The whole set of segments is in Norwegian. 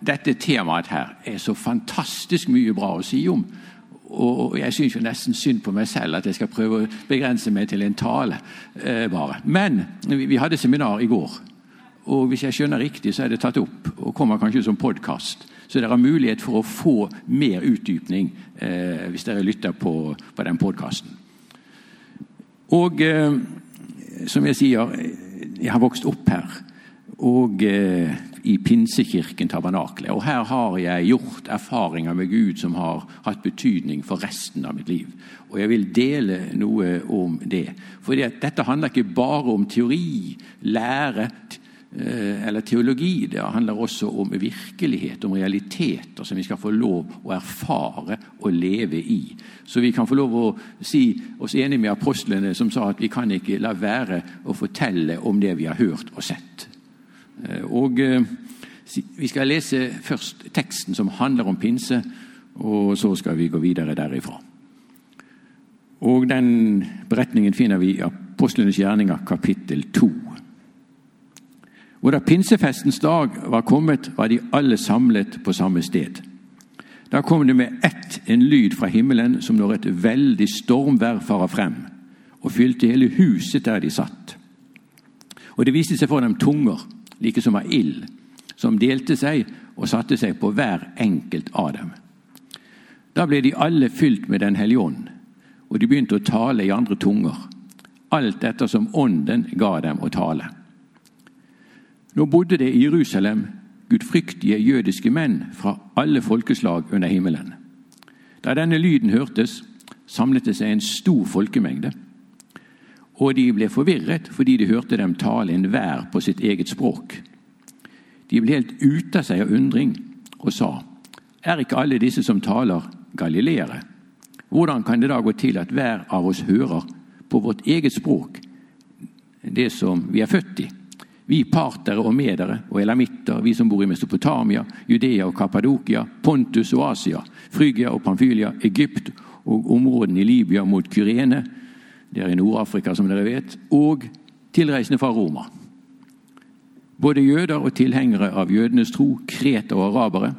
dette temaet her er så fantastisk mye bra å si om. Og jeg syns jo nesten synd på meg selv at jeg skal prøve å begrense meg til en tale. Eh, bare. Men vi hadde seminar i går, og hvis jeg skjønner riktig, så er det tatt opp og kommer kanskje som podkast. Så dere har mulighet for å få mer utdypning eh, hvis dere lytter på, på den podkasten. Og eh, som jeg sier, jeg har vokst opp her. Og eh, i Pinsekirken Tabernakle. Og her har jeg gjort erfaringer med Gud som har hatt betydning for resten av mitt liv. Og jeg vil dele noe om det. For dette handler ikke bare om teori, lære eh, eller teologi. Det handler også om virkelighet, om realiteter som vi skal få lov å erfare og leve i. Så vi kan få lov å si oss enige med apostlene som sa at vi kan ikke la være å fortelle om det vi har hørt og sett. Eh, og eh, Vi skal lese først teksten som handler om pinse, og så skal vi gå videre derifra. Og Den beretningen finner vi i Apostlenes gjerninger, kapittel 2. Og Da pinsefestens dag var kommet, var de alle samlet på samme sted. Da kom det med ett en lyd fra himmelen som når et veldig stormvær farer frem, og fylte hele huset der de satt. Og det viste seg for dem tunger like som av ild, som delte seg og satte seg på hver enkelt av dem. Da ble de alle fylt med Den hellige ånd, og de begynte å tale i andre tunger, alt etter som Ånden ga dem å tale. Nå bodde det i Jerusalem gudfryktige jødiske menn fra alle folkeslag under himmelen. Da denne lyden hørtes, samlet det seg en stor folkemengde og de ble forvirret fordi de hørte dem tale enhver på sitt eget språk. De ble helt ute av seg av undring og sa, er ikke alle disse som taler, galileere? Hvordan kan det da gå til at hver av oss hører på vårt eget språk det som vi er født i? Vi partere og medere og elamitter, vi som bor i Mesopotamia, Judea og Kappadokia, Pontus og Asia, Frygia og Pamphylia, Egypt og områdene i Libya mot Kyrene, det er i Nord-Afrika, som dere vet, og tilreisende fra Roma. Både jøder og tilhengere av jødenes tro, kreter og arabere.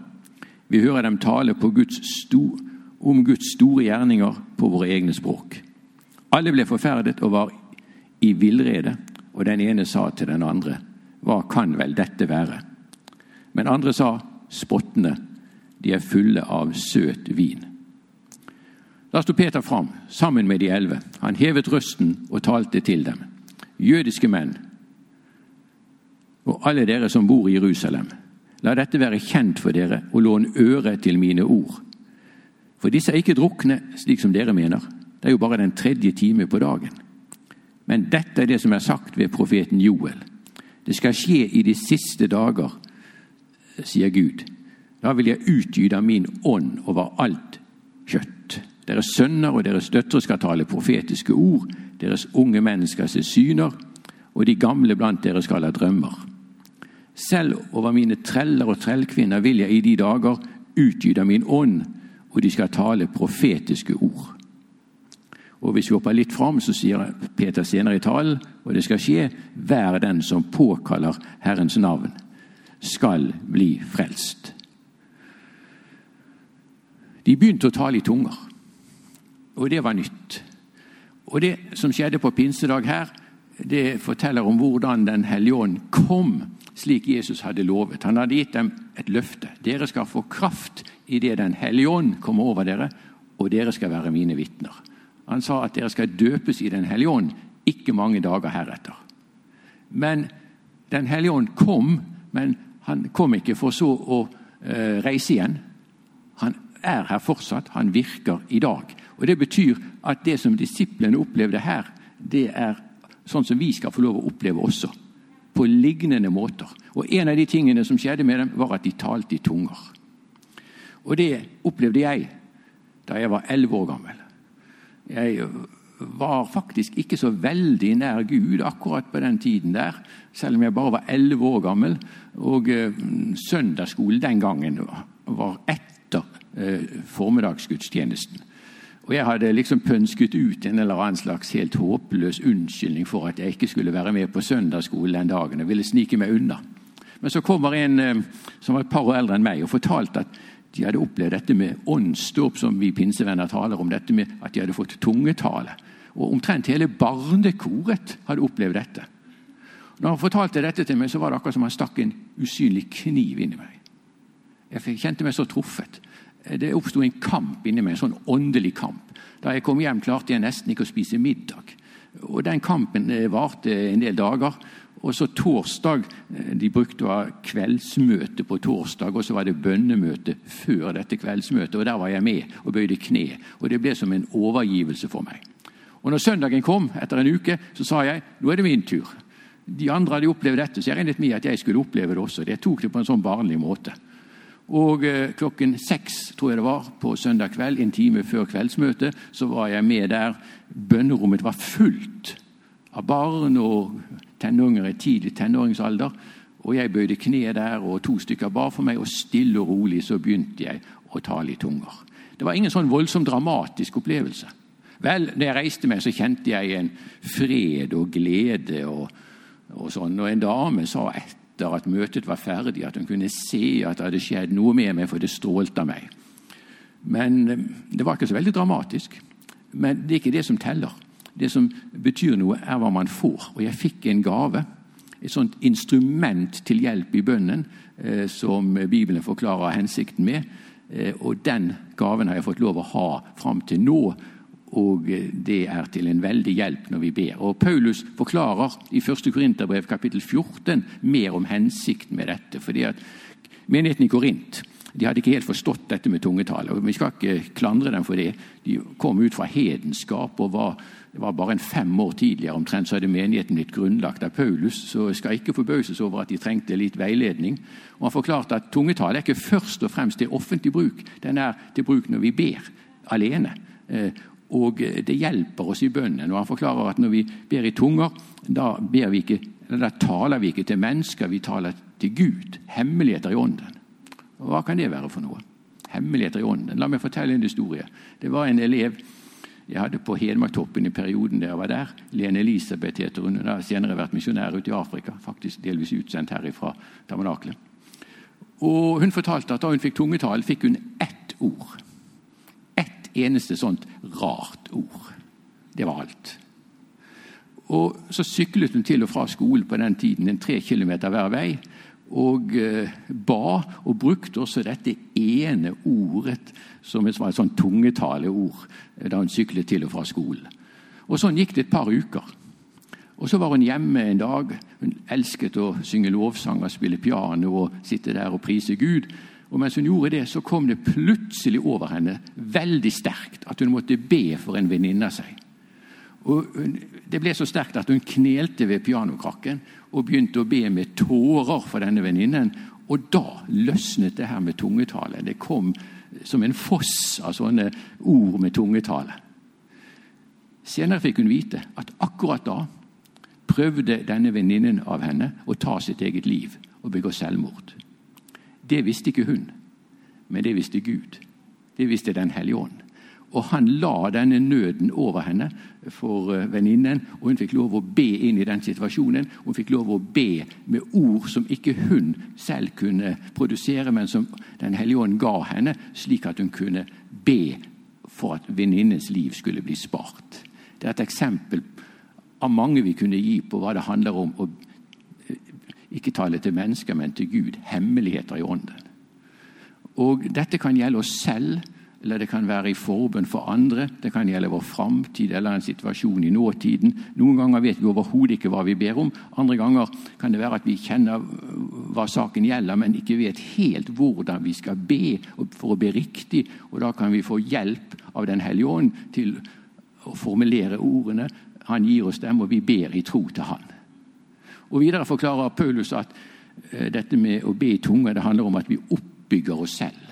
Vi hører dem tale Guds sto, om Guds store gjerninger på våre egne språk. Alle ble forferdet og var i villrede, og den ene sa til den andre, Hva kan vel dette være? Men andre sa, spottende, de er fulle av søt vin. Da sto Peter fram sammen med de elleve. Han hevet røsten og talte til dem. Jødiske menn, og alle dere som bor i Jerusalem, la dette være kjent for dere, og lån øre til mine ord. For disse er ikke drukne, slik som dere mener. Det er jo bare den tredje time på dagen. Men dette er det som er sagt ved profeten Joel. Det skal skje i de siste dager, sier Gud. Da vil jeg utgyde min ånd over alt kjøtt. Deres sønner og deres døtre skal tale profetiske ord. Deres unge menn skal se syner, og de gamle blant dere skal ha drømmer. Selv over mine treller og trellkvinner vil jeg i de dager utgyte min ånd, og de skal tale profetiske ord. Og Hvis vi hopper litt fram, så sier Peter senere i talen, og det skal skje, hver den som påkaller Herrens navn, skal bli frelst. De begynte å tale i tunger. Og det var nytt. Og det som skjedde på pinsedag her, det forteller om hvordan Den hellige ånd kom slik Jesus hadde lovet. Han hadde gitt dem et løfte. Dere skal få kraft idet Den hellige ånd kommer over dere, og dere skal være mine vitner. Han sa at dere skal døpes i Den hellige ånd ikke mange dager heretter. Men Den hellige ånd kom, men han kom ikke for så å uh, reise igjen. Han er her fortsatt. Han virker i dag. Og Det betyr at det som disiplene opplevde her, det er sånn som vi skal få lov å oppleve også. På lignende måter. Og En av de tingene som skjedde med dem, var at de talte i tunger. Og det opplevde jeg da jeg var elleve år gammel. Jeg var faktisk ikke så veldig nær Gud akkurat på den tiden der, selv om jeg bare var elleve år gammel. Og eh, søndagsskolen den gangen var etter eh, formiddagsgudstjenesten. Og jeg hadde liksom pønsket ut en eller annen slags helt håpløs unnskyldning for at jeg ikke skulle være med på søndagsskolen den dagen. Jeg ville snike meg unna. Men så kommer en eh, som var et par år eldre enn meg, og fortalte at de hadde opplevd dette med åndsdåp, som vi pinsevenner taler om. dette med At de hadde fått tungetale. Og Omtrent hele barnekoret hadde opplevd dette. Når han fortalte dette til meg, så var det akkurat som han stakk en usynlig kniv inn i meg. Jeg kjente meg så truffet. Det oppsto en kamp inni meg, en sånn åndelig kamp. Da jeg kom hjem, klarte jeg nesten ikke å spise middag. Og Den kampen eh, varte en del dager. Og så torsdag eh, De brukte å ha kveldsmøte på torsdag, og så var det bønnemøte før dette kveldsmøtet. og Der var jeg med og bøyde kne. Og det ble som en overgivelse for meg. Og når søndagen kom, etter en uke, så sa jeg nå er det min tur. De andre hadde opplevd dette, så jeg regnet med at jeg skulle oppleve det også. Jeg tok det på en sånn barnlig måte. Og eh, klokken seks tror jeg det var, på søndag kveld, en time før kveldsmøtet, så var jeg med der. Bønnerommet var fullt av barn og tenåringer i tidlig tenåringsalder. Og jeg bøyde kne der, og to stykker bar for meg, og stille og rolig så begynte jeg å tale i tunger. Det var ingen sånn voldsomt dramatisk opplevelse. Vel, når jeg reiste meg, så kjente jeg en fred og glede og, og sånn. Og en dame sa etter at møtet var ferdig, at hun kunne se at det hadde skjedd noe med meg, for det strålte av meg. Men eh, det var ikke så veldig dramatisk. Men det er ikke det som teller. Det som betyr noe, er hva man får. Og jeg fikk en gave. Et sånt instrument til hjelp i bønnen eh, som Bibelen forklarer hensikten med. Eh, og den gaven har jeg fått lov å ha fram til nå og det er til en veldig hjelp når vi ber. Og Paulus forklarer i 1. Korinterbrev kapittel 14 mer om hensikten med dette. fordi at Menigheten i Korint de hadde ikke helt forstått dette med tungetale. Vi skal ikke klandre dem for det. De kom ut fra hedenskap og var, var bare en fem år tidligere omtrent så hadde menigheten blitt grunnlagt av Paulus. Så jeg skal ikke forbauses over at de trengte litt veiledning. Og Han forklarte at tungetale er ikke først og fremst til offentlig bruk. Den er til bruk når vi ber alene. Eh, og det hjelper oss i bønnen. Og han forklarer at når vi ber i tunger, da, vi ikke, da taler vi ikke til mennesker, vi taler til Gud. Hemmeligheter i ånden. Og Hva kan det være for noe? Hemmeligheter i ånden. La meg fortelle en historie. Det var en elev jeg hadde på Hedmarktoppen i perioden der jeg var der. Lene Elisabeth heter hun. Hun har senere vært misjonær ute i Afrika. Faktisk delvis utsendt her fra tabernaklet. Og Hun fortalte at da hun fikk tungetall, fikk hun ett ord eneste sånt rart ord. Det var alt. Og Så syklet hun til og fra skolen på den tiden, en tre kilometer hver vei. Og eh, ba, og brukte også dette ene ordet som var et sånn tungetaleord eh, da hun syklet til og fra skolen. Og Sånn gikk det et par uker. Og Så var hun hjemme en dag. Hun elsket å synge lovsanger, spille piano og sitte der og prise Gud. Og mens hun gjorde det, så kom det plutselig over henne veldig sterkt at hun måtte be for en venninne av seg. Og Det ble så sterkt at hun knelte ved pianokrakken og begynte å be med tårer for denne venninnen. Og da løsnet det her med tungetale. Det kom som en foss av sånne ord med tungetale. Senere fikk hun vite at akkurat da prøvde denne venninnen av henne å ta sitt eget liv og begå selvmord. Det visste ikke hun, men det visste Gud. Det visste Den hellige ånd. Og han la denne nøden over henne for eh, venninnen, og hun fikk lov å be inn i den situasjonen. Hun fikk lov å be med ord som ikke hun selv kunne produsere, men som Den hellige ånd ga henne, slik at hun kunne be for at venninnens liv skulle bli spart. Det er et eksempel av mange vi kunne gi på hva det handler om å ikke tale til mennesker, men til Gud. Hemmeligheter i ånden. Og Dette kan gjelde oss selv, eller det kan være i forbønn for andre. Det kan gjelde vår framtid eller en situasjon i nåtiden. Noen ganger vet vi overhodet ikke hva vi ber om. Andre ganger kan det være at vi kjenner hva saken gjelder, men ikke vet helt hvordan vi skal be for å be riktig. Og Da kan vi få hjelp av Den hellige ånd til å formulere ordene. Han gir oss dem, og vi ber i tro til Han. Og Videre forklarer Paulus at eh, dette med å be i tunga det handler om at vi oppbygger oss selv.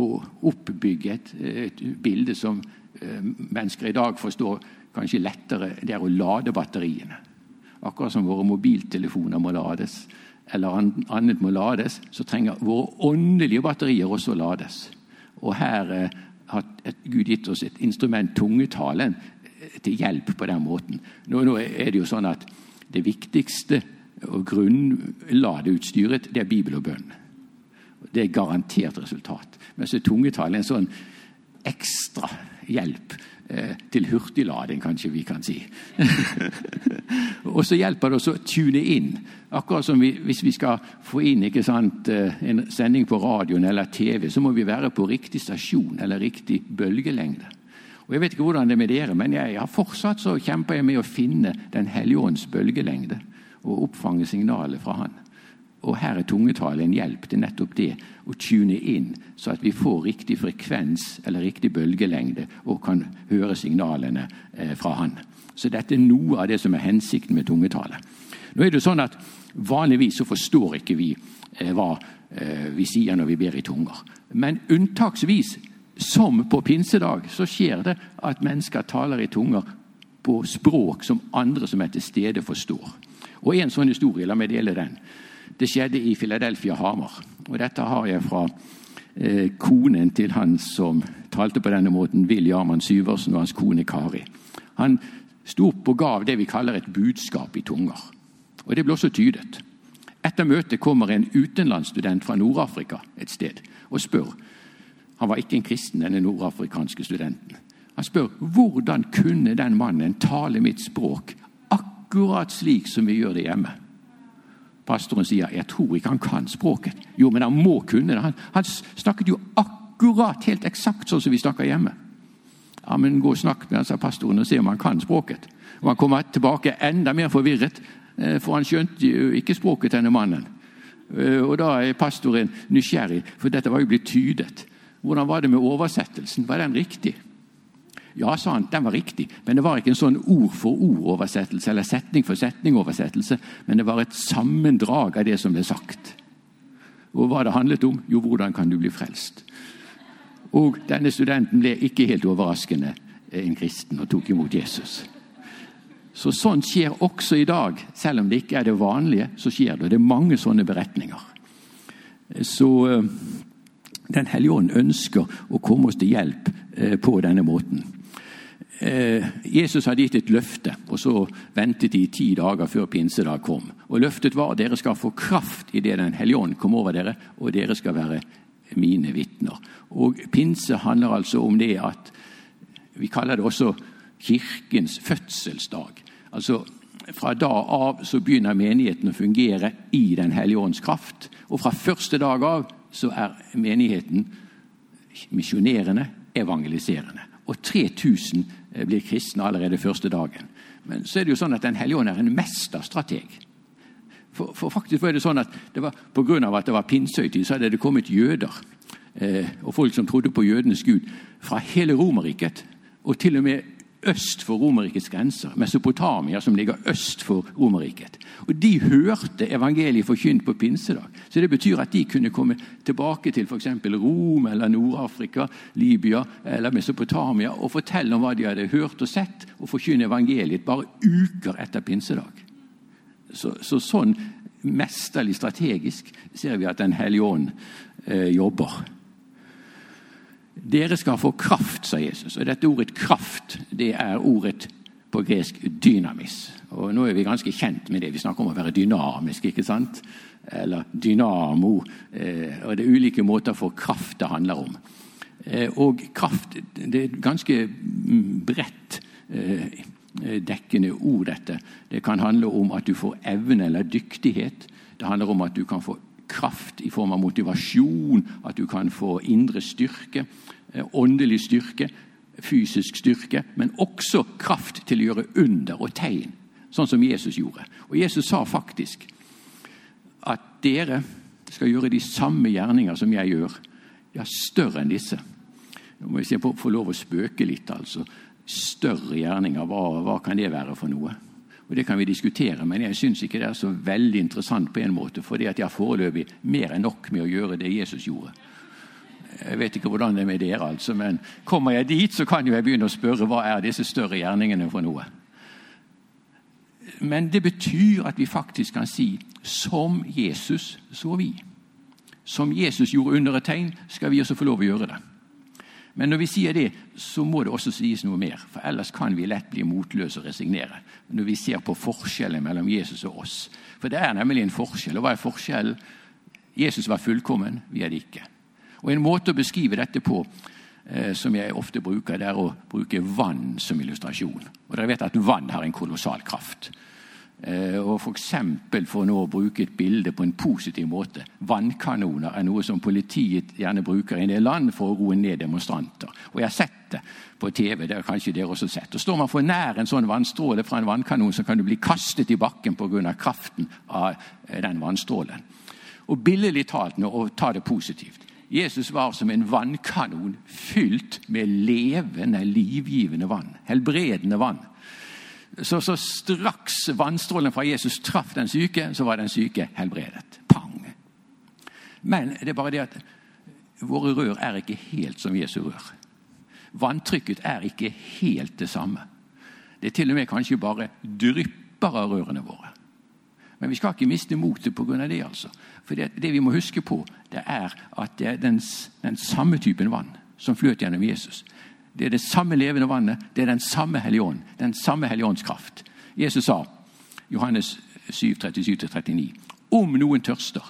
og oppbygge et, et bilde som eh, mennesker i dag forstår kanskje lettere. Det er å lade batteriene. Akkurat som våre mobiltelefoner må lades, eller annet må lades, så trenger våre åndelige batterier også lades. Og her eh, har Gud gitt oss et instrument, tungetalen, eh, til hjelp på den måten. Nå, nå, er det jo sånn at det viktigste og grunnladeutstyret, det er Bibel og bønn. Det er garantert resultat. Men så er en sånn ekstra hjelp eh, til hurtiglading, kanskje vi kan si. og så hjelper det oss å tune inn. Akkurat som vi, hvis vi skal få inn sant, eh, en sending på radioen eller TV, så må vi være på riktig stasjon eller riktig bølgelengde. Og Jeg vet ikke hvordan det er med dere, men jeg har fortsatt så kjemper jeg med å finne Den hellige ånds bølgelengde og oppfange signalet fra Han. Og her er tungetale en hjelp til nettopp det, å tune inn, så at vi får riktig frekvens eller riktig bølgelengde og kan høre signalene eh, fra Han. Så dette er noe av det som er hensikten med tungetale. Nå er det sånn at Vanligvis så forstår ikke vi eh, hva eh, vi sier når vi ber i tunger. Men unntaksvis, som på pinsedag, så skjer det at mennesker taler i tunger på språk som andre som er til stede, forstår. Og En sånn historie, la meg dele den. Det skjedde i Philadelphia Hamar. Og dette har jeg fra eh, konen til han som talte på denne måten, Will Jarman Syversen, og hans kone Kari. Han sto og gav det vi kaller et budskap i tunger. Og det ble også tydet. Etter møtet kommer en utenlandsstudent fra Nord-Afrika et sted og spør Han var ikke en kristen, denne nordafrikanske studenten. Han spør hvordan kunne den mannen tale mitt språk akkurat slik som vi gjør det hjemme. Pastoren sier jeg tror ikke han kan språket. Jo, men han må kunne det. Han, han snakket jo akkurat helt eksakt sånn som vi snakker hjemme. Ja, men Gå og snakk med han, sa pastoren, og se om han kan språket. Og Han kommer tilbake enda mer forvirret, eh, for han skjønte jo ikke språket denne mannen. Eh, og Da er pastoren nysgjerrig, for dette var jo blitt tydet. Hvordan var det med oversettelsen? Var den riktig? Ja, sa han, den var riktig, men det var ikke en sånn ord for ord-oversettelse eller setning for setning-oversettelse, men det var et sammendrag av det som ble sagt. Og hva det handlet om? Jo, hvordan kan du bli frelst? Og denne studenten ble ikke helt overraskende en kristen og tok imot Jesus. Så Sånt skjer også i dag. Selv om det ikke er det vanlige, så skjer det. Det er mange sånne beretninger. Så eh, Den hellige ånd ønsker å komme oss til hjelp eh, på denne måten. Eh, Jesus hadde gitt et løfte, og så ventet de ti dager før pinsedag kom. Og Løftet var at dere skal få kraft idet Den hellige ånd kom over dere, og dere skal være mine vitner. Og Pinse handler altså om det at Vi kaller det også kirkens fødselsdag. Altså Fra da av så begynner menigheten å fungere i Den hellige ånds kraft. Og fra første dag av så er menigheten misjonerende, evangeliserende. Og 3000 Eh, blir kristne allerede første dagen. Men så er det jo sånn at Den hellige ånd er en mesterstrateg. For, for, faktisk var det sånn at det var Pga. at det var pinsehøytid, så hadde det kommet jøder eh, og folk som trodde på jødenes gud, fra hele Romerriket. Og til og med øst for Romerrikets grenser, Mesopotamia, som ligger øst for Romerriket. Og De hørte evangeliet forkynt på pinsedag. Så Det betyr at de kunne komme tilbake til f.eks. Rom eller Nord-Afrika, Libya eller Mesopotamia og fortelle om hva de hadde hørt og sett, og forkynne evangeliet bare uker etter pinsedag. Så, så sånn mesterlig strategisk ser vi at Den hellige ånd eh, jobber. Dere skal få kraft, sa Jesus. Og dette ordet 'kraft' det er ordet på gresk 'dynamis'. Og Nå er vi ganske kjent med det. Vi snakker om å være dynamisk, ikke sant? Eller dynamo. Eh, og Det er ulike måter for kraft det handler om. Eh, og kraft det er et ganske mm, bredt eh, dekkende ord, dette. Det kan handle om at du får evne eller dyktighet. Det handler om at du kan få kraft i form av motivasjon, at du kan få indre styrke, eh, åndelig styrke, fysisk styrke, men også kraft til å gjøre under og tegn, sånn som Jesus gjorde. Og Jesus sa faktisk at dere skal gjøre de samme gjerninger som jeg gjør, ja, større enn disse. Nå må jeg få lov å spøke litt, altså. Større gjerninger, hva, hva kan det være for noe? Og Det kan vi diskutere, men jeg syns ikke det er så veldig interessant på en måte, fordi at jeg har foreløpig mer enn nok med å gjøre det Jesus gjorde. Jeg vet ikke hvordan det er med dere, altså, men kommer jeg dit, så kan jo jeg begynne å spørre hva er disse større gjerningene for noe. Men det betyr at vi faktisk kan si som Jesus så vi. Som Jesus gjorde under et tegn, skal vi også få lov å gjøre det. Men når vi sier det, så må det også sies noe mer. For ellers kan vi lett bli motløse og resignere. Når vi ser på forskjellen mellom Jesus og oss. For det er nemlig en forskjell. Og hva er forskjellen? Jesus var fullkommen, vi er det ikke. Og En måte å beskrive dette på eh, som jeg ofte bruker, det er å bruke vann som illustrasjon. Og Dere vet at vann har en kolossal kraft. Eh, og for, for nå å bruke et bilde på en positiv måte Vannkanoner er noe som politiet gjerne bruker i en del land for å roe ned demonstranter. Og Jeg har sett det på TV. det har kanskje dere også sett. Og Står man for nær en sånn vannstråle fra en vannkanon, så kan du bli kastet i bakken pga. kraften av eh, den vannstrålen. Og billedlig talt, nå, og ta det positivt Jesus var som en vannkanon fylt med levende, livgivende vann. Helbredende vann. Så, så straks vannstrålen fra Jesus traff den syke, så var den syke helbredet. Pang! Men det er bare det at våre rør er ikke helt som Jesu rør. Vanntrykket er ikke helt det samme. Det er til og med kanskje bare drypper av rørene våre. Men vi skal ikke miste motet pga. det. altså. For det, det, vi må huske på, det er at det er den, den samme typen vann som fløt gjennom Jesus. Det er det samme levende vannet, det er den samme Helligånd, den samme Helligåndskraft. Jesus sa, Johannes 7, 37-39, om noen tørster,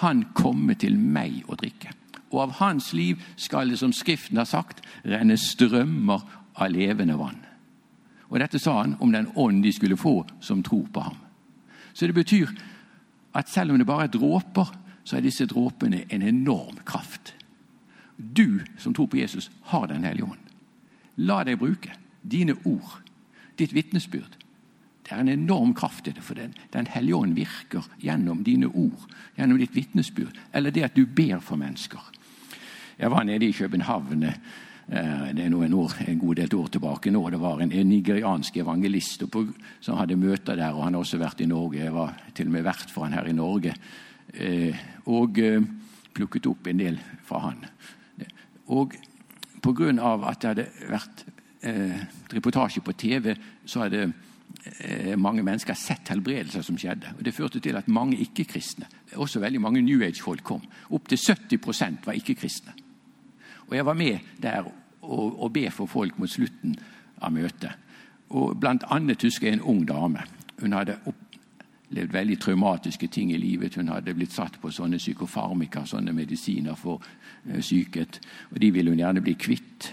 han komme til meg og drikke. Og av hans liv skal det, som Skriften har sagt, renne strømmer av levende vann. Og Dette sa han om den ånd de skulle få som tror på ham. Så det betyr at selv om det bare er dråper, så er disse dråpene en enorm kraft. Du som tror på Jesus, har Den hellige ånd. La deg bruke dine ord, ditt vitnesbyrd. Det er en enorm kraft i det, for Den, den hellige ånd virker gjennom dine ord, gjennom ditt vitnesbyrd, eller det at du ber for mennesker. Jeg var nede i København Eh, det er noen år, en god del år tilbake nå. Det var en, nigeriansk evangelist som hadde møter der. og Han har også vært i Norge. Jeg var til og med vert for han her i Norge. Eh, og eh, plukket opp en del fra han. Og pga. at det hadde vært reportasje på TV, så hadde mange mennesker sett helbredelser som skjedde. og Det førte til at mange ikke-kristne, også veldig mange New Age-folk, kom. Opptil 70% var ikke-kristne. Og Jeg var med der og, og be for folk mot slutten av møtet. Og Blant annet husker jeg en ung dame. Hun hadde opplevd veldig traumatiske ting i livet. Hun hadde blitt satt på sånne psykofarmika, sånne medisiner for psyket. sykhet. og De ville hun gjerne bli kvitt.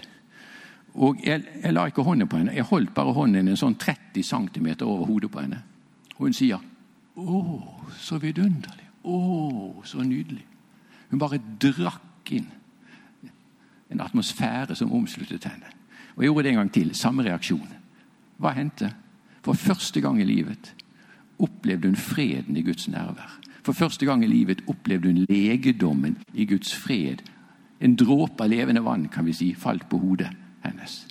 Og jeg, jeg, la ikke hånden på henne. Jeg holdt bare hånden en sånn 30 cm over hodet på henne. Og hun sier 'Å, så vidunderlig. Å, så nydelig'. Hun bare drakk inn en atmosfære som omsluttet henne. Og Jeg gjorde det en gang til. Samme reaksjon. Hva hendte? For første gang i livet opplevde hun freden i Guds nærvær. For første gang i livet opplevde hun legedommen i Guds fred. En dråpe av levende vann kan vi si, falt på hodet hennes.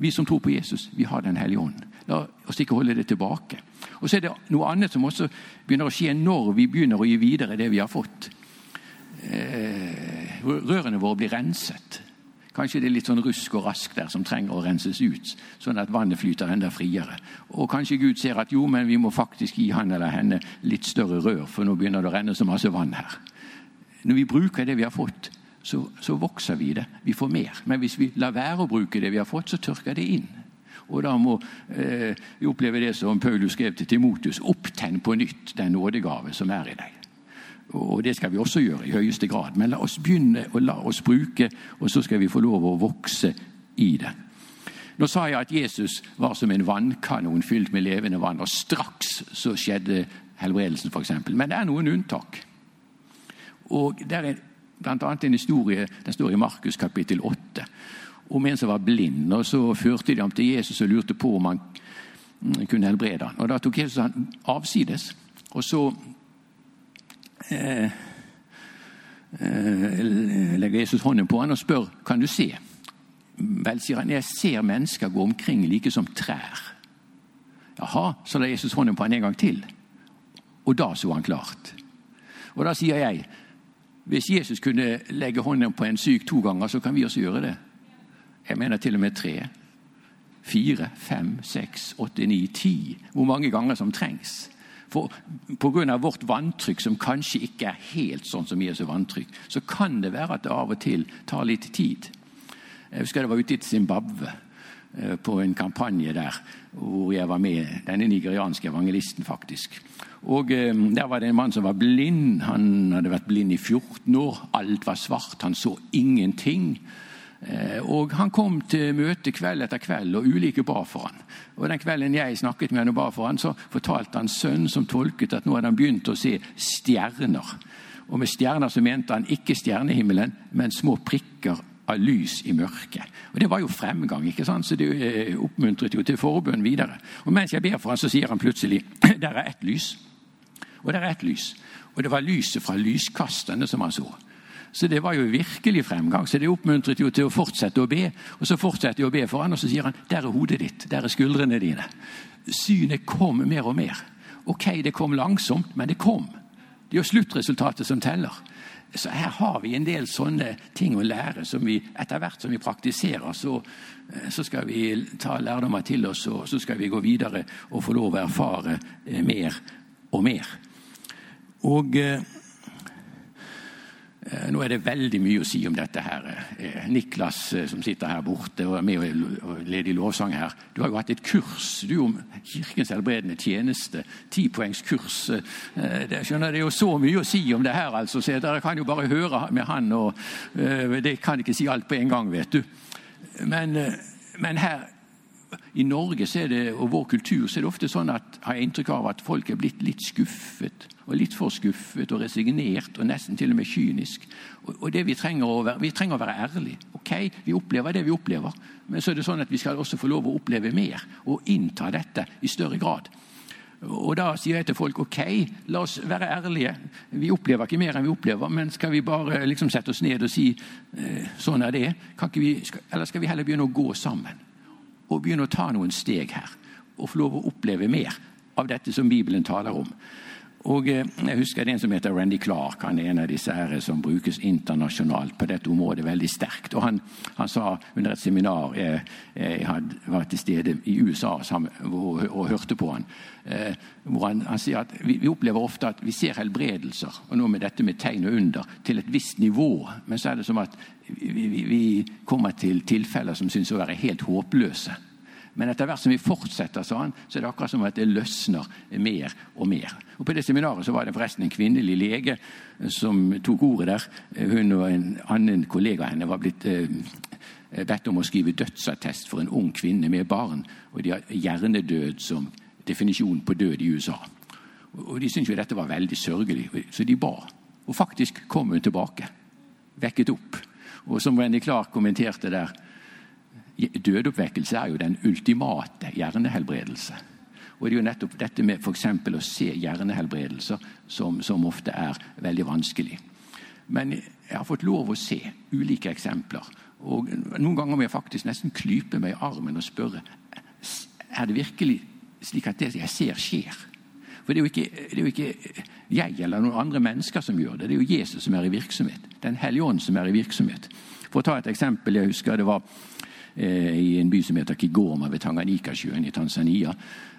Vi som tror på Jesus, vi har Den hellige ånd. La oss ikke holde det tilbake. Og Så er det noe annet som også begynner å skje når vi begynner å gi videre det vi har fått. Eh, rørene våre blir renset. Kanskje det er litt sånn rusk og rask der som trenger å renses ut, sånn at vannet flyter enda friere. Og kanskje Gud ser at jo, men vi må faktisk gi han eller henne litt større rør, for nå begynner det å renne så masse vann her. Når vi bruker det vi har fått, så, så vokser vi det. Vi får mer. Men hvis vi lar være å bruke det vi har fått, så tørker det inn. Og da må eh, vi oppleve det som Paulus skrev til Timotus. Opptenn på nytt den nådegave som er i deg. Og det skal vi også gjøre i høyeste grad. Men la oss begynne å la oss bruke, og så skal vi få lov å vokse i det. Nå sa jeg at Jesus var som en vannkanon fylt med levende vann, og straks så skjedde helbredelsen, f.eks. Men det er noen unntak. Og Det er bl.a. en historie den står i Markus kapittel 8, om en som var blind. og Så førte de ham til Jesus og lurte på om han kunne helbrede ham. Og Da tok Jesus han avsides. og så eh, eh, legger Jesus hånden på han og spør kan du se. Vel, sier han, jeg ser mennesker gå omkring like som trær. Jaha, så la Jesus hånden på han en gang til. Og da så han klart. Og da sier jeg Hvis Jesus kunne legge hånden på en syk to ganger, så kan vi også gjøre det. Jeg mener til og med tre. Fire, fem, seks, åtte, ni, ti. Hvor mange ganger som trengs. Pga. vårt vanntrykk, som kanskje ikke er helt sånn som Jesu vanntrykk, så kan det være at det av og til tar litt tid. Jeg husker jeg var ute i Zimbabwe eh, på en kampanje der hvor jeg var med. Denne nigerianske evangelisten, faktisk. Og eh, Der var det en mann som var blind. Han hadde vært blind i 14 år. Alt var svart. Han så ingenting. Eh, og Han kom til møte kveld etter kveld, og ulike ba for han. Og Den kvelden jeg snakket med han og ba for han, så fortalte han sønnen som tolket at nå hadde han begynt å se stjerner. Og Med stjerner så mente han ikke stjernehimmelen, men små prikker av lys i mørket. Og Det var jo fremgang, ikke sant? så det eh, oppmuntret jo til forbønn videre. Og Mens jeg ber for han, så sier han plutselig der er ett lys. Og der er ett lys. Og det var lyset fra lyskastene som han så. Så det var jo virkelig fremgang. Så det oppmuntret jo til å fortsette å be. Og så fortsetter jeg å be for han, og så sier han der er hodet ditt, der er skuldrene dine. Synet kom mer og mer. Ok, det kom langsomt, men det kom. Det er jo sluttresultatet som teller. Så her har vi en del sånne ting å lære som vi etter hvert som vi praktiserer, så, eh, så skal vi ta lærdommer til oss, og så skal vi gå videre og få lov å erfare eh, mer og mer. Og eh, nå er det veldig mye å si om dette. her. Eh, Niklas eh, som sitter her borte og er med og leder i lovsang her. Du har jo hatt et kurs du om Kirkens helbredende tjeneste. Tipoengskurs. Det, skjønner, det er jo så mye å si om det her, altså, så dere kan jo bare høre med han. og Det kan ikke si alt på en gang, vet du. Men, men her i Norge det, og vår kultur så er det ofte sånn at har jeg inntrykk av at folk er blitt litt skuffet. Og Litt for skuffet og resignert og nesten til og med kynisk. Og, og det Vi trenger å være vi trenger å være ærlige. Ok, Vi opplever det vi opplever, men så er det sånn at vi skal også få lov å oppleve mer og innta dette i større grad. Og Da sier jeg til folk ok, la oss være ærlige. Vi opplever ikke mer enn vi opplever, men skal vi bare liksom sette oss ned og si eh, sånn er det? Vi, skal, eller skal vi heller begynne å gå sammen? og begynne å ta noen steg her. Og få lov å oppleve mer av dette som Bibelen taler om. Og eh, Jeg husker det en som heter Randy Clark. Han er en av disse her som brukes internasjonalt på dette området veldig sterkt. Og Han, han sa under et seminar jeg, jeg var til stede i USA sammen, og, og, hørte på han, eh, hvor han, han sier at vi, vi, opplever ofte at vi ser helbredelser, og nå med dette med tegn og under, til et visst nivå. Men så er det som at vi, vi, vi kommer til tilfeller som synes å være helt håpløse. Men etter hvert som vi fortsetter, sa han, så er det akkurat som at det løsner mer og mer. Og På det seminaret så var det forresten en kvinnelig lege som tok ordet der. Hun og en annen kollega av henne var blitt eh, bedt om å skrive dødsattest for en ung kvinne med barn. Og de har hjernedød som definisjon på død i USA. Og De syntes jo dette var veldig sørgelig, så de ba. Og faktisk kom hun tilbake. Vekket opp. Og som Wendy Clark kommenterte der, Dødoppvekkelse er jo den ultimate hjernehelbredelse. Og Det er jo nettopp dette med for å se hjernehelbredelser som, som, ofte er veldig vanskelig. Men jeg har fått lov å se ulike eksempler. Og Noen ganger må jeg faktisk nesten klype meg i armen og spørre er det virkelig slik at det jeg ser, skjer. For det er, ikke, det er, jo ikke, jeg eller noen andre mennesker som gjør det. Det er jo Jesus som er i virksomhet. Den hellige ånd som er i virksomhet. For å ta et eksempel. Jeg husker det var i en by som heter Kigoma ved Tanganyikasjøen i Tanzania.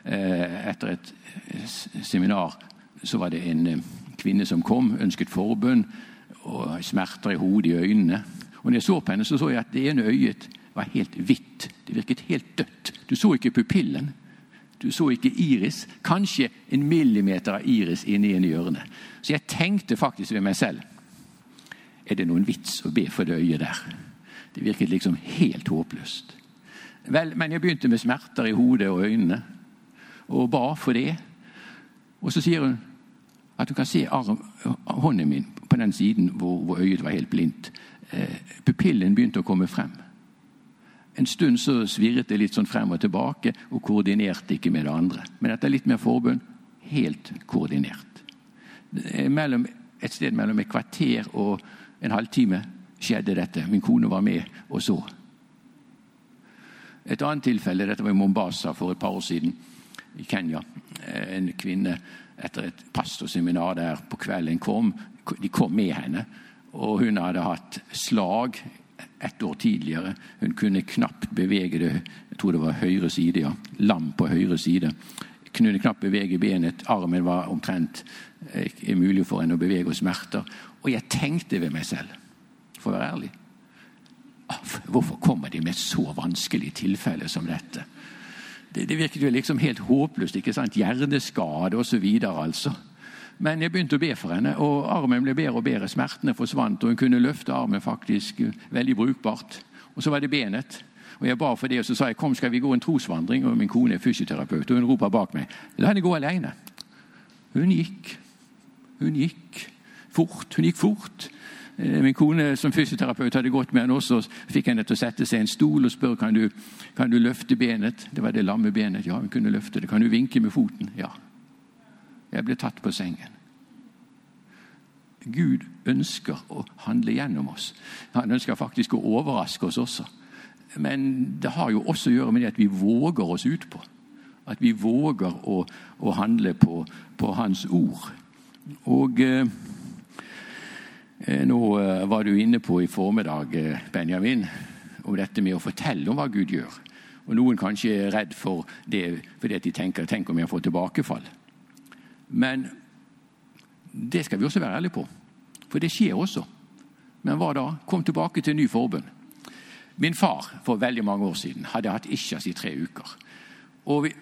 Eh, etter et seminar så var det en kvinne som kom, ønsket forbønn og smerter i hodet, i øynene. Og når jeg så på henne, så så jeg at det ene øyet var helt hvitt. Det virket helt dødt. Du så ikke pupillen. Du så ikke iris. Kanskje en millimeter av iris inni en hjørne. Så jeg tenkte faktisk ved meg selv Er det noen vits å be for det øyet der? Det virket liksom helt håpløst. Vel, men jeg begynte med smerter i hodet og øynene og ba for det. Og så sier hun at hun kan se hånden min på den siden hvor, hvor øyet var helt blindt. Eh, pupillen begynte å komme frem. En stund så svirret det litt sånn frem og tilbake og koordinerte ikke med det andre. Men etter litt mer forbund helt koordinert. Mellom, et sted mellom et kvarter og en halvtime skjedde dette. Min kone var med og så. Et annet tilfelle dette var i Mombasa for et par år siden, i Kenya. En kvinne etter et pastorseminar der på kvelden kom. De kom med henne. Og hun hadde hatt slag ett år tidligere. Hun kunne knapt bevege det jeg tror det var høyre side, ja. Lam på høyre side. Kunne knapt bevege benet. Armen var omtrent umulig mulig for henne å bevege og smerter. Og jeg tenkte ved meg selv, for å være ærlig Hvorfor kommer de med et så vanskelig tilfelle som dette? Det, det virket jo liksom helt håpløst. ikke sant? Hjerneskade osv. Altså. Men jeg begynte å be for henne, og armen ble bedre og bedre. Smertene forsvant, og hun kunne løfte armen faktisk veldig brukbart. Og så var det benet. Og Jeg ba for det, og så sa jeg kom, skal vi gå en trosvandring. Og min kone er fysioterapeut, og hun roper bak meg la henne gå alene. Hun gikk. Hun gikk fort. Hun gikk fort. Eh, min kone som fysioterapeut hadde gått med henne også. Fikk henne til å sette seg i en stol og spørre kan du kan du løfte benet. Det var det lamme benet. Ja, hun kunne løfte det. Kan du vinke med foten? Ja. Jeg ble tatt på sengen. Gud ønsker å handle gjennom oss. Han ønsker faktisk å overraske oss også. Men det har jo også å gjøre med det at vi våger oss utpå. At vi våger å, å handle på, på, Hans ord. Og eh nå eh, var du inne på i formiddag, eh, Benjamin, om dette med å fortelle om hva Gud gjør. Og Noen kanskje er redd for det fordi de tenker tenk om jeg får tilbakefall. Men det skal vi også være ærlige på, for det skjer også. Men hva da? Kom tilbake til ny forbund. Min far for veldig mange år siden hadde hatt ischias i tre uker. Og vi,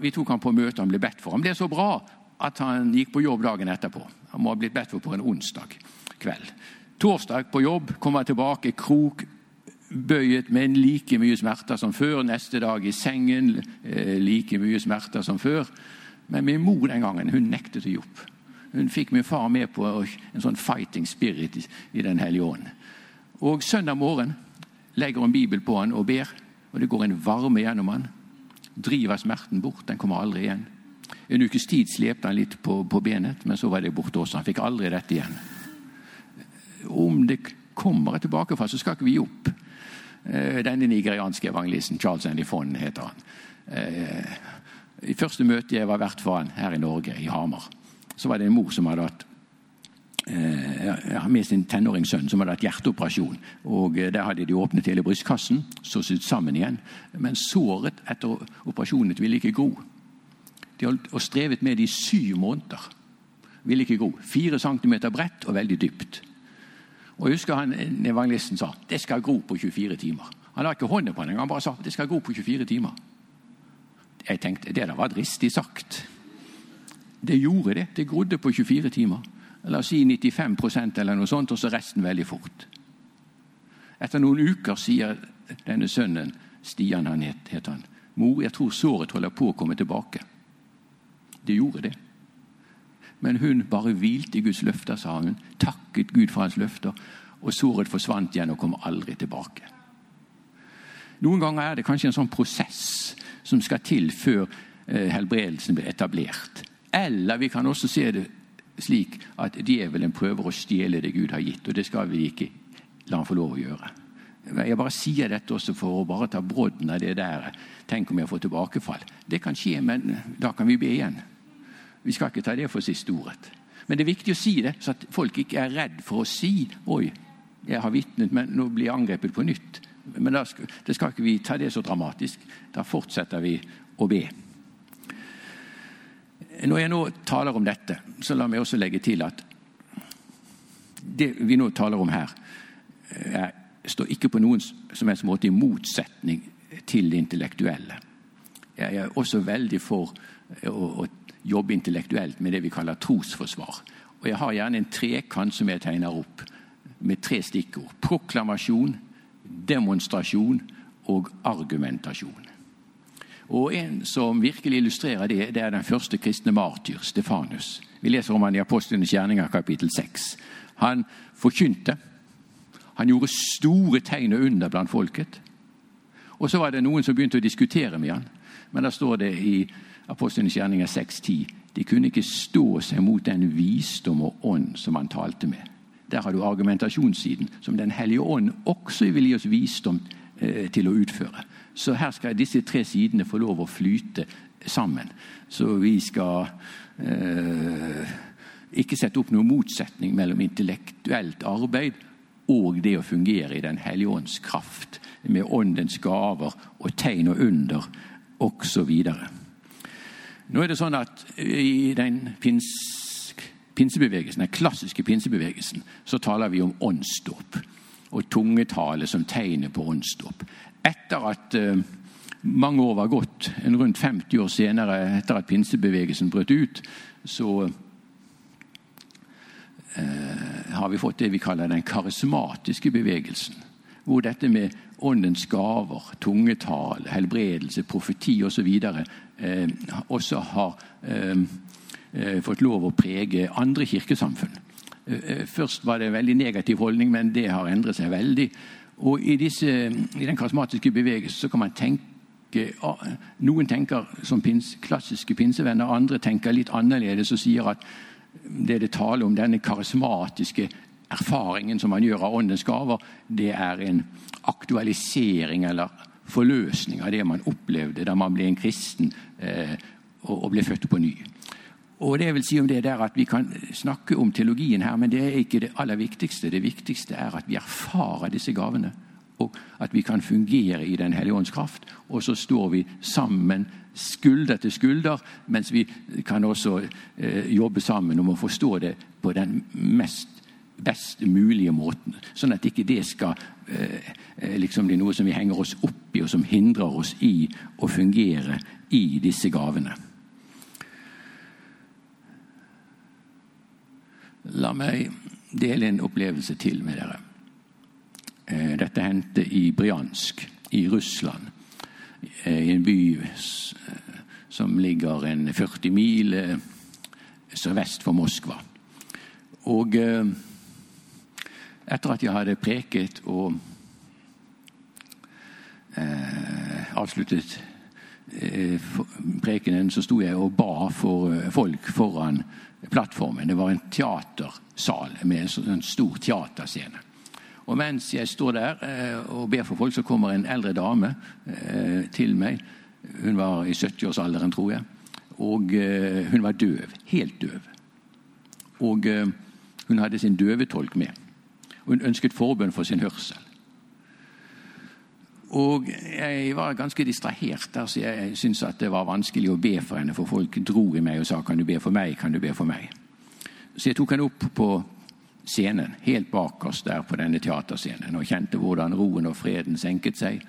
vi tok han på møte, han ble bedt for. Han ble så bra at han gikk på jobb dagen etterpå. Han må ha blitt bedt for på en onsdag kveld. Torsdag på jobb kommer jeg tilbake, krok bøyet med like mye smerter som før. Neste dag i sengen eh, like mye smerter som før. Men min mor den gangen hun nektet å gi opp. Hun fikk min far med på en sånn fighting spirit i Den hellige ånd. Og søndag morgen legger hun Bibel på han og ber, og det går en varme gjennom han. Driver smerten bort. Den kommer aldri igjen. En ukes tid slepte han litt på, på benet, men så var det borte også. Han fikk aldri dette igjen. Om det kommer et tilbakefall, så skal ikke vi gi opp. Eh, denne nigerianske evangelisten, Charles Andy Fonn, heter han. Eh, I første møte jeg var vert for han her i Norge, i Hamar, så var det en mor som hadde hatt eh, med sin tenåringssønn som hadde hatt hjerteoperasjon. og Der hadde de åpnet hele brystkassen, så sydd sammen igjen. Men såret etter operasjonen ville ikke gro. De holdt og strevet med det i syv måneder. Ville ikke gro. Fire centimeter bredt og veldig dypt. Og jeg husker han, Evangelisten sa det skal gro på 24 timer. Han la ikke hånden på den, han bare sa det skal gro på 24 timer. Jeg tenkte det der var dristig sagt. Det gjorde det. Det grodde på 24 timer. La oss si 95% eller noe sånt, og så resten veldig fort. Etter noen uker sier denne sønnen, Stian han het, het han, 'Mor, jeg tror såret holder på å komme tilbake.' Det gjorde det. Men hun bare hvilte i Guds løfter, sa hun. Takket Gud for hans løfter. Og såret forsvant igjen og kom aldri tilbake. Noen ganger er det kanskje en sånn prosess som skal til før eh, helbredelsen blir etablert. Eller vi kan også se det slik at djevelen prøver å stjele det Gud har gitt. Og det skal vi ikke la han få lov å gjøre. Jeg bare sier dette også for å bare ta brodden av det der. Tenk om jeg får tilbakefall. Det kan skje, men da kan vi be igjen. Vi skal ikke ta det for siste ordet. Men det er viktig å si det, så at folk ikke er redd for å si 'oi, jeg har vitnet, men nå blir jeg angrepet på nytt'. Men da skal, det skal ikke vi ta det så dramatisk. Da fortsetter vi å be. Når jeg nå taler om dette, så la meg også legge til at det vi nå taler om her, er, står ikke på noen som helst måte i motsetning til det intellektuelle. Jeg er også veldig for å, å jobbe intellektuelt med det vi kaller trosforsvar. Og Jeg har gjerne en trekant som jeg tegner opp, med tre stikkord. Proklamasjon, demonstrasjon og argumentasjon. Og En som virkelig illustrerer det, det er den første kristne martyr, Stefanus. Vi leser om han i Apostlenes gjerninger, kapittel 6. Han forkynte. Han gjorde store tegn og under blant folket. Og så var det noen som begynte å diskutere med han. Men da står det i Apostlenes gjerninger 6.10. De kunne ikke stå seg mot den visdom og ånd som han talte med. Der har du argumentasjonssiden, som Den hellige ånd også vil gi oss visdom eh, til å utføre. Så her skal disse tre sidene få lov å flyte sammen. Så vi skal eh, ikke sette opp noen motsetning mellom intellektuelt arbeid og det å fungere i Den hellige ånds kraft, med åndens gaver og tegn og under osv. Nå er det sånn at i den pinsebevegelsen, den klassiske pinsebevegelsen så taler vi om åndsdåp og tungetale som tegnet på åndsdåp. Etter at eh, mange år var gått, en rundt 50 år senere etter at pinsebevegelsen brøt ut, så eh, har vi fått det vi kaller den karismatiske bevegelsen. Hvor dette med åndens gaver, tungetale, helbredelse, profeti osv. Eh, også har eh, eh, fått lov å prege andre kirkesamfunn. Eh, først var det en veldig negativ holdning, men det har endret seg veldig. Og I, disse, i den karismatiske bevegelsen så kan man tenke Noen tenker som pins, klassiske pinsevenner, andre tenker litt annerledes og sier at det det taler om denne karismatiske erfaringen som man gjør av åndens gaver, det er en aktualisering eller forløsning av det man opplevde da man ble en kristen eh, og, og ble født på ny. Og det vil si om det der at Vi kan snakke om teologien her, men det er ikke det aller viktigste. Det viktigste er at vi erfarer disse gavene, og at vi kan fungere i Den hellige ånds kraft. Og så står vi sammen, skulder til skulder, mens vi kan også eh, jobbe sammen om å forstå det på den mest best mulige måten. Sånn at ikke det skal eh, eh liksom bli noe som vi henger oss opp i, og som hindrer oss i å fungere i disse gavene. La meg dele en opplevelse til med dere. Eh, dette hendte i Bryansk i Russland. I en by som ligger en 40 mil sørvest for Moskva. Og etter at jeg hadde preket og avsluttet prekenen, så sto jeg og ba for folk foran plattformen. Det var en teatersal med en stor teaterscene. Og mens jeg står der eh, og ber for folk, så kommer en eldre dame eh, til meg. Hun var i 70-årsalderen, tror jeg. Og eh, hun var døv. Helt døv. Og hun hadde sin døvetolk med. Hun ønsket forbønn for sin hørsel. Og jeg var ganske distrahert der, så jeg syntes at det var vanskelig å be for henne, for folk dro i meg og sa 'Kan du be for meg?' Kan du be for meg? Så jeg tok henne opp på scenen, helt bakerst der på denne teaterscenen, og kjente hvordan roen og freden senket seg.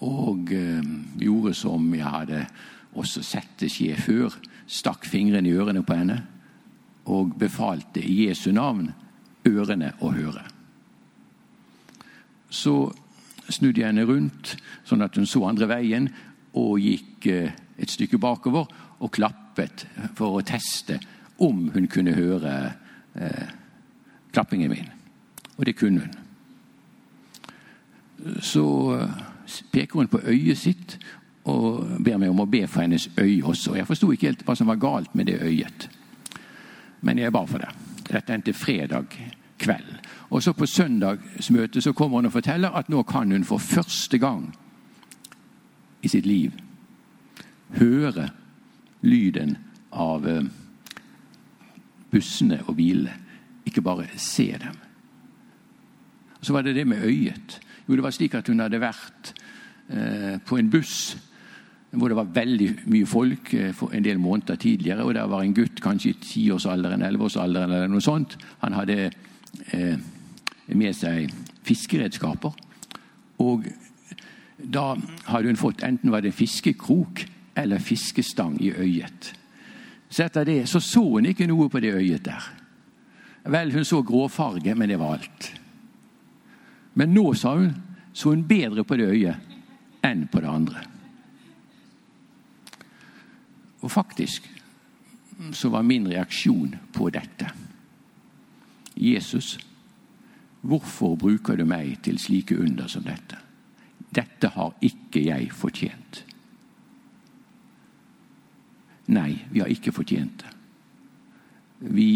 Og øh, gjorde som jeg hadde også sett det skje før. Stakk fingrene i ørene på henne og befalte i Jesu navn ørene å høre. Så snudde jeg henne rundt, sånn at hun så andre veien, og gikk eh, et stykke bakover og klappet for å teste om hun kunne høre eh, klappingen min. Og det kunne hun. Så eh, peker hun på øyet sitt og ber meg om å be for hennes øye også. Jeg forsto ikke helt hva som var galt med det øyet, men jeg ba for det. Dette endte fredag kveld. Og så På søndagsmøtet så kommer hun og forteller at nå kan hun for første gang i sitt liv høre lyden av eh, bussene og bilene. Ikke bare se dem. Så var det det med øyet. Jo, det var slik at hun hadde vært eh, på en buss hvor det var veldig mye folk eh, en del måneder tidligere. og Der var en gutt kanskje i tiårsalderen, elleveårsalderen eller noe sånt. Han hadde eh, med seg fiskeredskaper. Og da hadde hun fått enten var det fiskekrok eller fiskestang i øyet. Så etter det så, så hun ikke noe på det øyet der. Vel, hun så gråfarge, men det var alt. Men nå, sa hun, så hun bedre på det øyet enn på det andre. Og faktisk så var min reaksjon på dette Jesus Hvorfor bruker du meg til slike under som dette? Dette har ikke jeg fortjent. Nei, vi har ikke fortjent det. Vi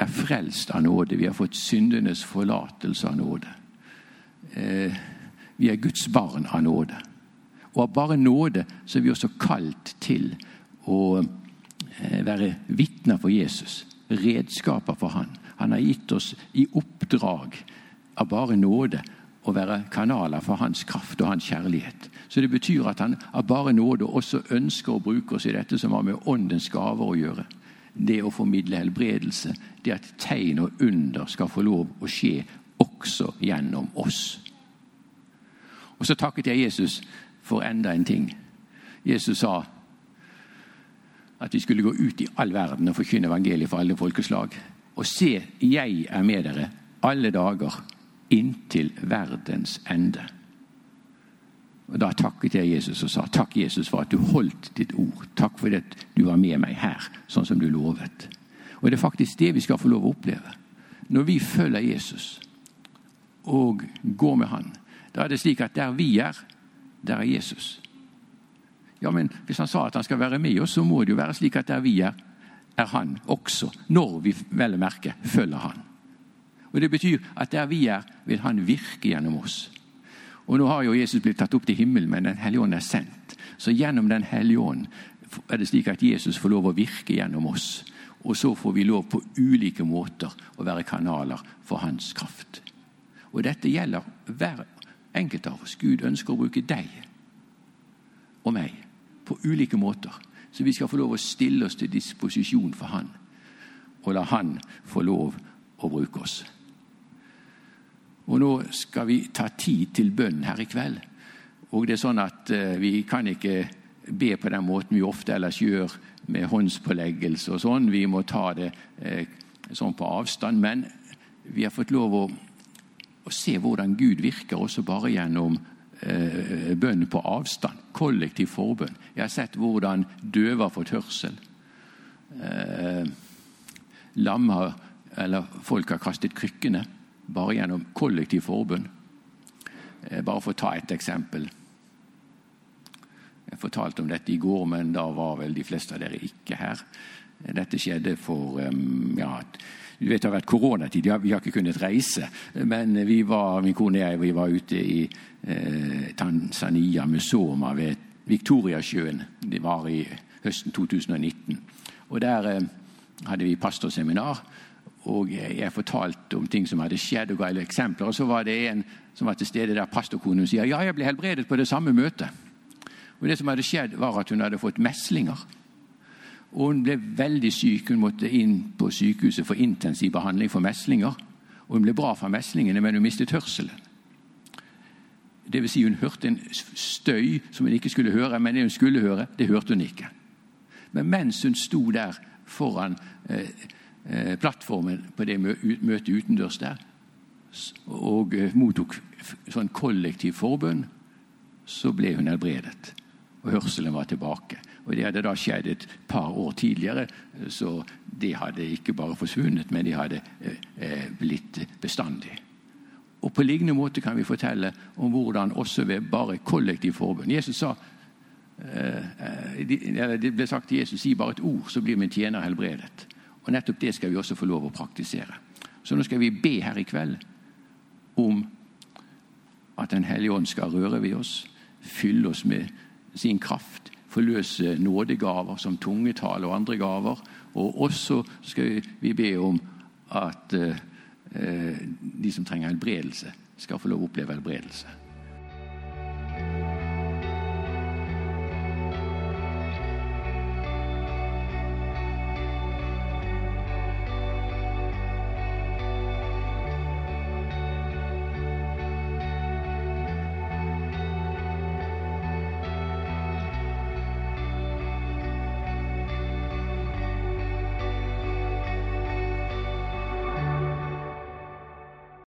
er frelst av nåde. Vi har fått syndenes forlatelse av nåde. Eh, vi er Guds barn av nåde. Og av bare nåde så er vi også kalt til å eh, være vitner for Jesus. redskaper for Han. Han har gitt oss i oppdrag av bare nåde å være kanaler for hans kraft og hans kjærlighet. Så det betyr at han av bare nåde også ønsker å bruke oss i dette som har med åndens gaver å gjøre. Det å formidle helbredelse, det at tegn og under skal få lov å skje også gjennom oss. Og så takket jeg Jesus for enda en ting. Jesus sa at vi skulle gå ut i all verden og forkynne evangeliet for alle folkeslag. Og se, jeg er med dere alle dager inntil verdens ende. Og Da takket jeg Jesus og sa takk, Jesus, for at du holdt ditt ord. Takk for at du var med meg her, sånn som du lovet. Og Det er faktisk det vi skal få lov å oppleve. Når vi følger Jesus og går med Han, da er det slik at der vi er, der er Jesus. Ja, men Hvis han sa at han skal være med oss, så må det jo være slik at der vi er, er han også. Når vi vel merke følger han. Og Det betyr at der vi er, vil han virke gjennom oss. Og Nå har jo Jesus blitt tatt opp til himmelen, men Den hellige ånd er sendt. Så gjennom Den hellige ånd er det slik at Jesus får lov å virke gjennom oss. Og så får vi lov på ulike måter å være kanaler for hans kraft. Og dette gjelder hver enkelt av oss. Gud ønsker å bruke deg og meg på ulike måter. Så vi skal få lov å stille oss til disposisjon for Han, og la Han få lov å bruke oss. Og Nå skal vi ta tid til bønn her i kveld. Og det er sånn at uh, Vi kan ikke be på den måten vi ofte ellers gjør, med håndspåleggelse og sånn. Vi må ta det uh, sånn på avstand. Men vi har fått lov å, å se hvordan Gud virker også bare gjennom eh, bønn på avstand. Kollektiv forbønn. Jeg har sett hvordan døve har fått hørsel. Eh, lammer folk har kastet krykkene bare gjennom kollektiv forbønn. Eh, bare for å ta et eksempel. Jeg fortalte om dette i går, men da var vel de fleste av dere ikke her. Dette skjedde for ja, du vet Det har vært koronatid, vi har ikke kunnet reise. Men vi var, min kone og jeg vi var ute i eh, Tanzania, Musoma, ved Viktoriasjøen. Det var i høsten 2019. Og Der eh, hadde vi pastorseminar. Og jeg fortalte om ting som hadde skjedd, og ga eksempler. Og så var det en som var til stede der pastorkonen sier ja, jeg ble helbredet på det samme møtet. Og Det som hadde skjedd, var at hun hadde fått meslinger. Og hun ble veldig syk. Hun måtte inn på sykehuset for intensiv behandling for meslinger. Og hun ble bra fra meslingene, men hun mistet hørselen. Det vil si hun hørte en støy som hun ikke skulle høre, men det hun skulle høre, det hørte hun ikke. Men mens hun sto der foran eh, eh, plattformen på det møtet utendørs der, og eh, mottok sånn kollektiv forbønn, så ble hun helbredet. Og hørselen var tilbake. Og Det hadde da skjedd et par år tidligere, så de hadde ikke bare forsvunnet, men de hadde eh, blitt bestandig. Og På lignende måte kan vi fortelle om hvordan også ved bare kollektiv forbund Jesus sa, eh, Det ble sagt til Jesus si bare et ord, så blir min tjener helbredet. Og Nettopp det skal vi også få lov å praktisere. Så nå skal vi be her i kveld om at Den hellige ånd skal røre ved oss, fylle oss med sin kraft forløse nådegaver som tungetale og andre gaver. Og også skal vi be om at eh, de som trenger helbredelse, skal få lov å oppleve helbredelse.